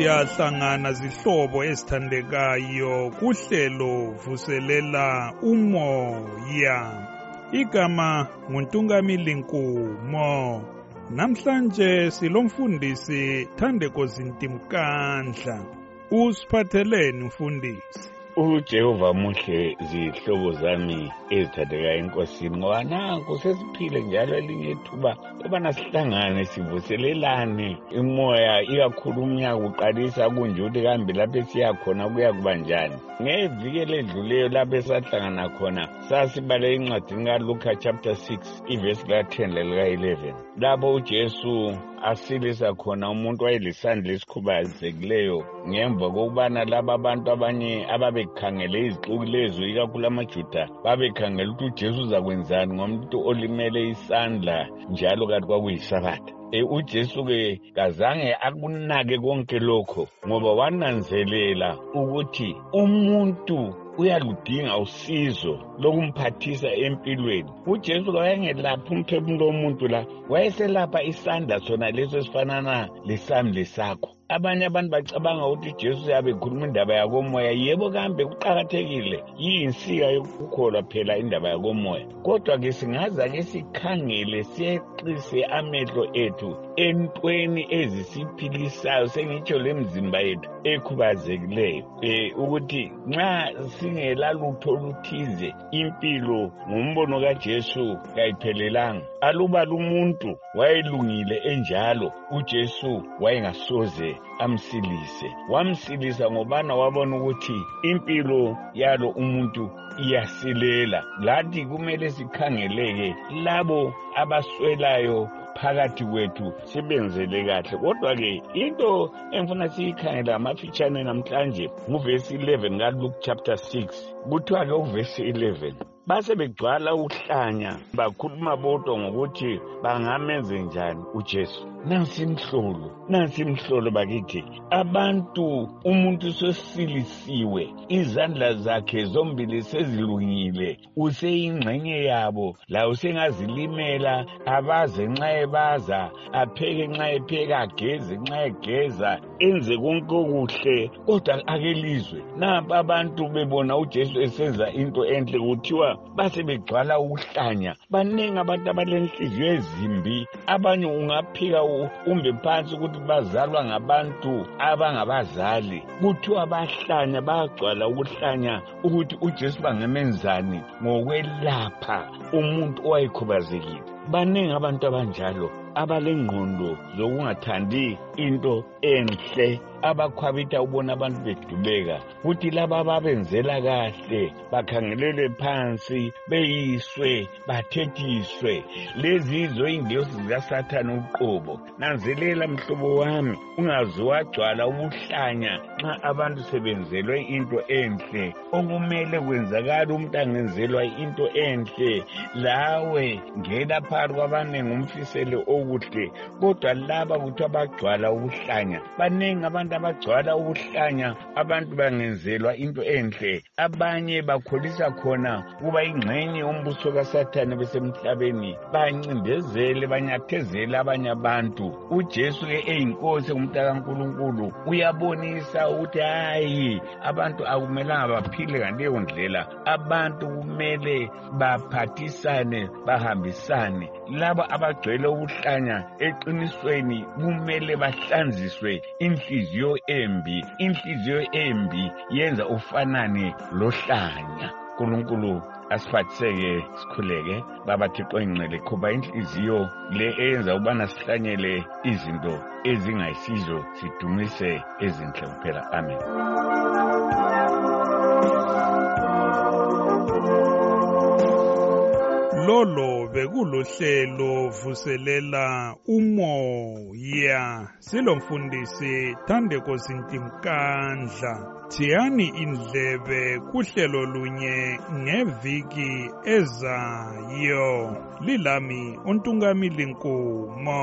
siyahlangana zihlobo ezithandekayo kuhlelo vuselela umoya. Igama nguntungamili nkumo namhlanje silomfundisi Thandeko Zintimkandla. Usiphatheleni mfundisi. Ujehova muhle zihlobo zami ezithandekayo enkosini ngoba nanku sesiphile njalo elinye ithuba lobana sihlangane sivuselelane. Imoya ikakhulu umnyaka uqalisa kunje ukuthi kambe lapho esiyakhona kuya kuba njani. Ngeviki eledluleyo lapho esahlangana khona sasibale encwadini kaluka chapter 6 ivesi lika-10 lelika-11 lapho ujesu asilisa khona umuntu wayelisandla esikhubazekileyo ngemva kokubana laba abantu abanye ababekhangele izixuku lezo ikakhulu amajuda babekhangele ukuthi ujesu uzakwenzani? Ngomuntu olimele isandla njalo kanti kwakuyisabatha e ujesu-ke kazange akunake konke lokho ngoba wananzelela ukuthi umuntu uyaludinga usizo lokumphathisa empilweni. Ujesu kawayengelapha umphefumulo womuntu la wayeselapha isandla sona leso esifanana lesandla sakho. Abanye abantu bacabanga ukuthi ujesu uyabe ekhuluma indaba yakomoya. Yebo kambe kuqakathekile. Yiyinsika yokukholwa phela indaba yakomoya. Kodwa-ke singazake sikhangele siyeqise amehlo ethu entweni ezisiphilisayo sengitsho lemzimba yethu ekhubazekileyo. Um ukuthi nxa singelalutho oluthize impilo ngombono kajesu kayiphelelanga alubala umuntu wayelungile enjalo ujesu wayengasoze amsilise. Wamsilisa ngobana wabona ukuthi impilo yalo umuntu iyasilela. Lathi kumele sikhangeleke labo abaswelayo phakathi kwethu sibenzele kahle. Kodwa-ke into engifuna siyikhangele amafitshane namhlanje nguvesi 11 kaluke chapter 6 kuthiwa-ke uvesi 11 base begcwala ukuhlanya bakhuluma bodwa ngokuthi bangamenze njani ujesu. Nansi imhlolo nansi imhlolo bakithi abantu umuntu sosilisiwe izandla zakhe zombili sezilungile useyingxenye yabo la usengazilimela abaze nxa ebaza apheke nxa epheka ageze nxa egeza enze konke okuhle. Kodwa akelizwe nampa abantu bebona ujesu esenza into enhle kuthiwa base begcwala ukuhlanya. Baningi abantu abalenhliziyo ezimbi. Abanye ungaphika umbe phansi ukuthi bazalwa ngabantu abangabazali. Kuthiwa bahlanya bayagcwala ukuhlanya ukuthi ujesu bangemenzani ngokwelapha umuntu owayekhubazekile. Baningi abantu abanjalo. Abalengqondo zokungathandi into enhle abakhwabitha ukubona abantu bedubeka kuthi laba ababenzela kahle bakhangelelwe phansi beyiswe bathethiswe. Lezi yizo ingilosi zikasathane uqobo. Nanzelela mhlobo wami ungaze wagcwala ubuhlanya nxa abantu sebenzelwe into enhle. Okumele kwenzakala umuntu angenzelwa into enhle. Lawe ngena phakathi kwabaningi umfisele okuhle kodwa laba kuthiwa bagcwala ubuhlanya baningi abantu abagcwala ubuhlanya abantu bangenzelwa into enhle. Abanye bakholisa khona kuba ingxenye yombuso kasathane besemhlabeni bancindezele banyathezele abanye abantu. Ujesu-ke eyinkosi ngumntakankulunkulu uyabonisa ukuthi hayi abantu akumelanga baphile ngaleyo ndlela. Abantu kumele baphathisane bahambisane. Laba abagcwele ubuhlanya eqinisweni kumele bahlanziswe inhliziyo embi. Inhliziyo embi yenza ufanane lohlanya nkulunkulu asiphathiseke sikhuleke. Baba thixo ingcele qhuba inhliziyo le eyenza ukubana sihlanyele izinto ezingayisizo sidumise ezinhle kuphela. Amen. Lolo bekulohlelo vuselela umoya. Silomfundisi Thandeko Zintimkandla thiyani indlebe kuhlelo lunye ngeviki ezayo. Lilami untungamili nkumo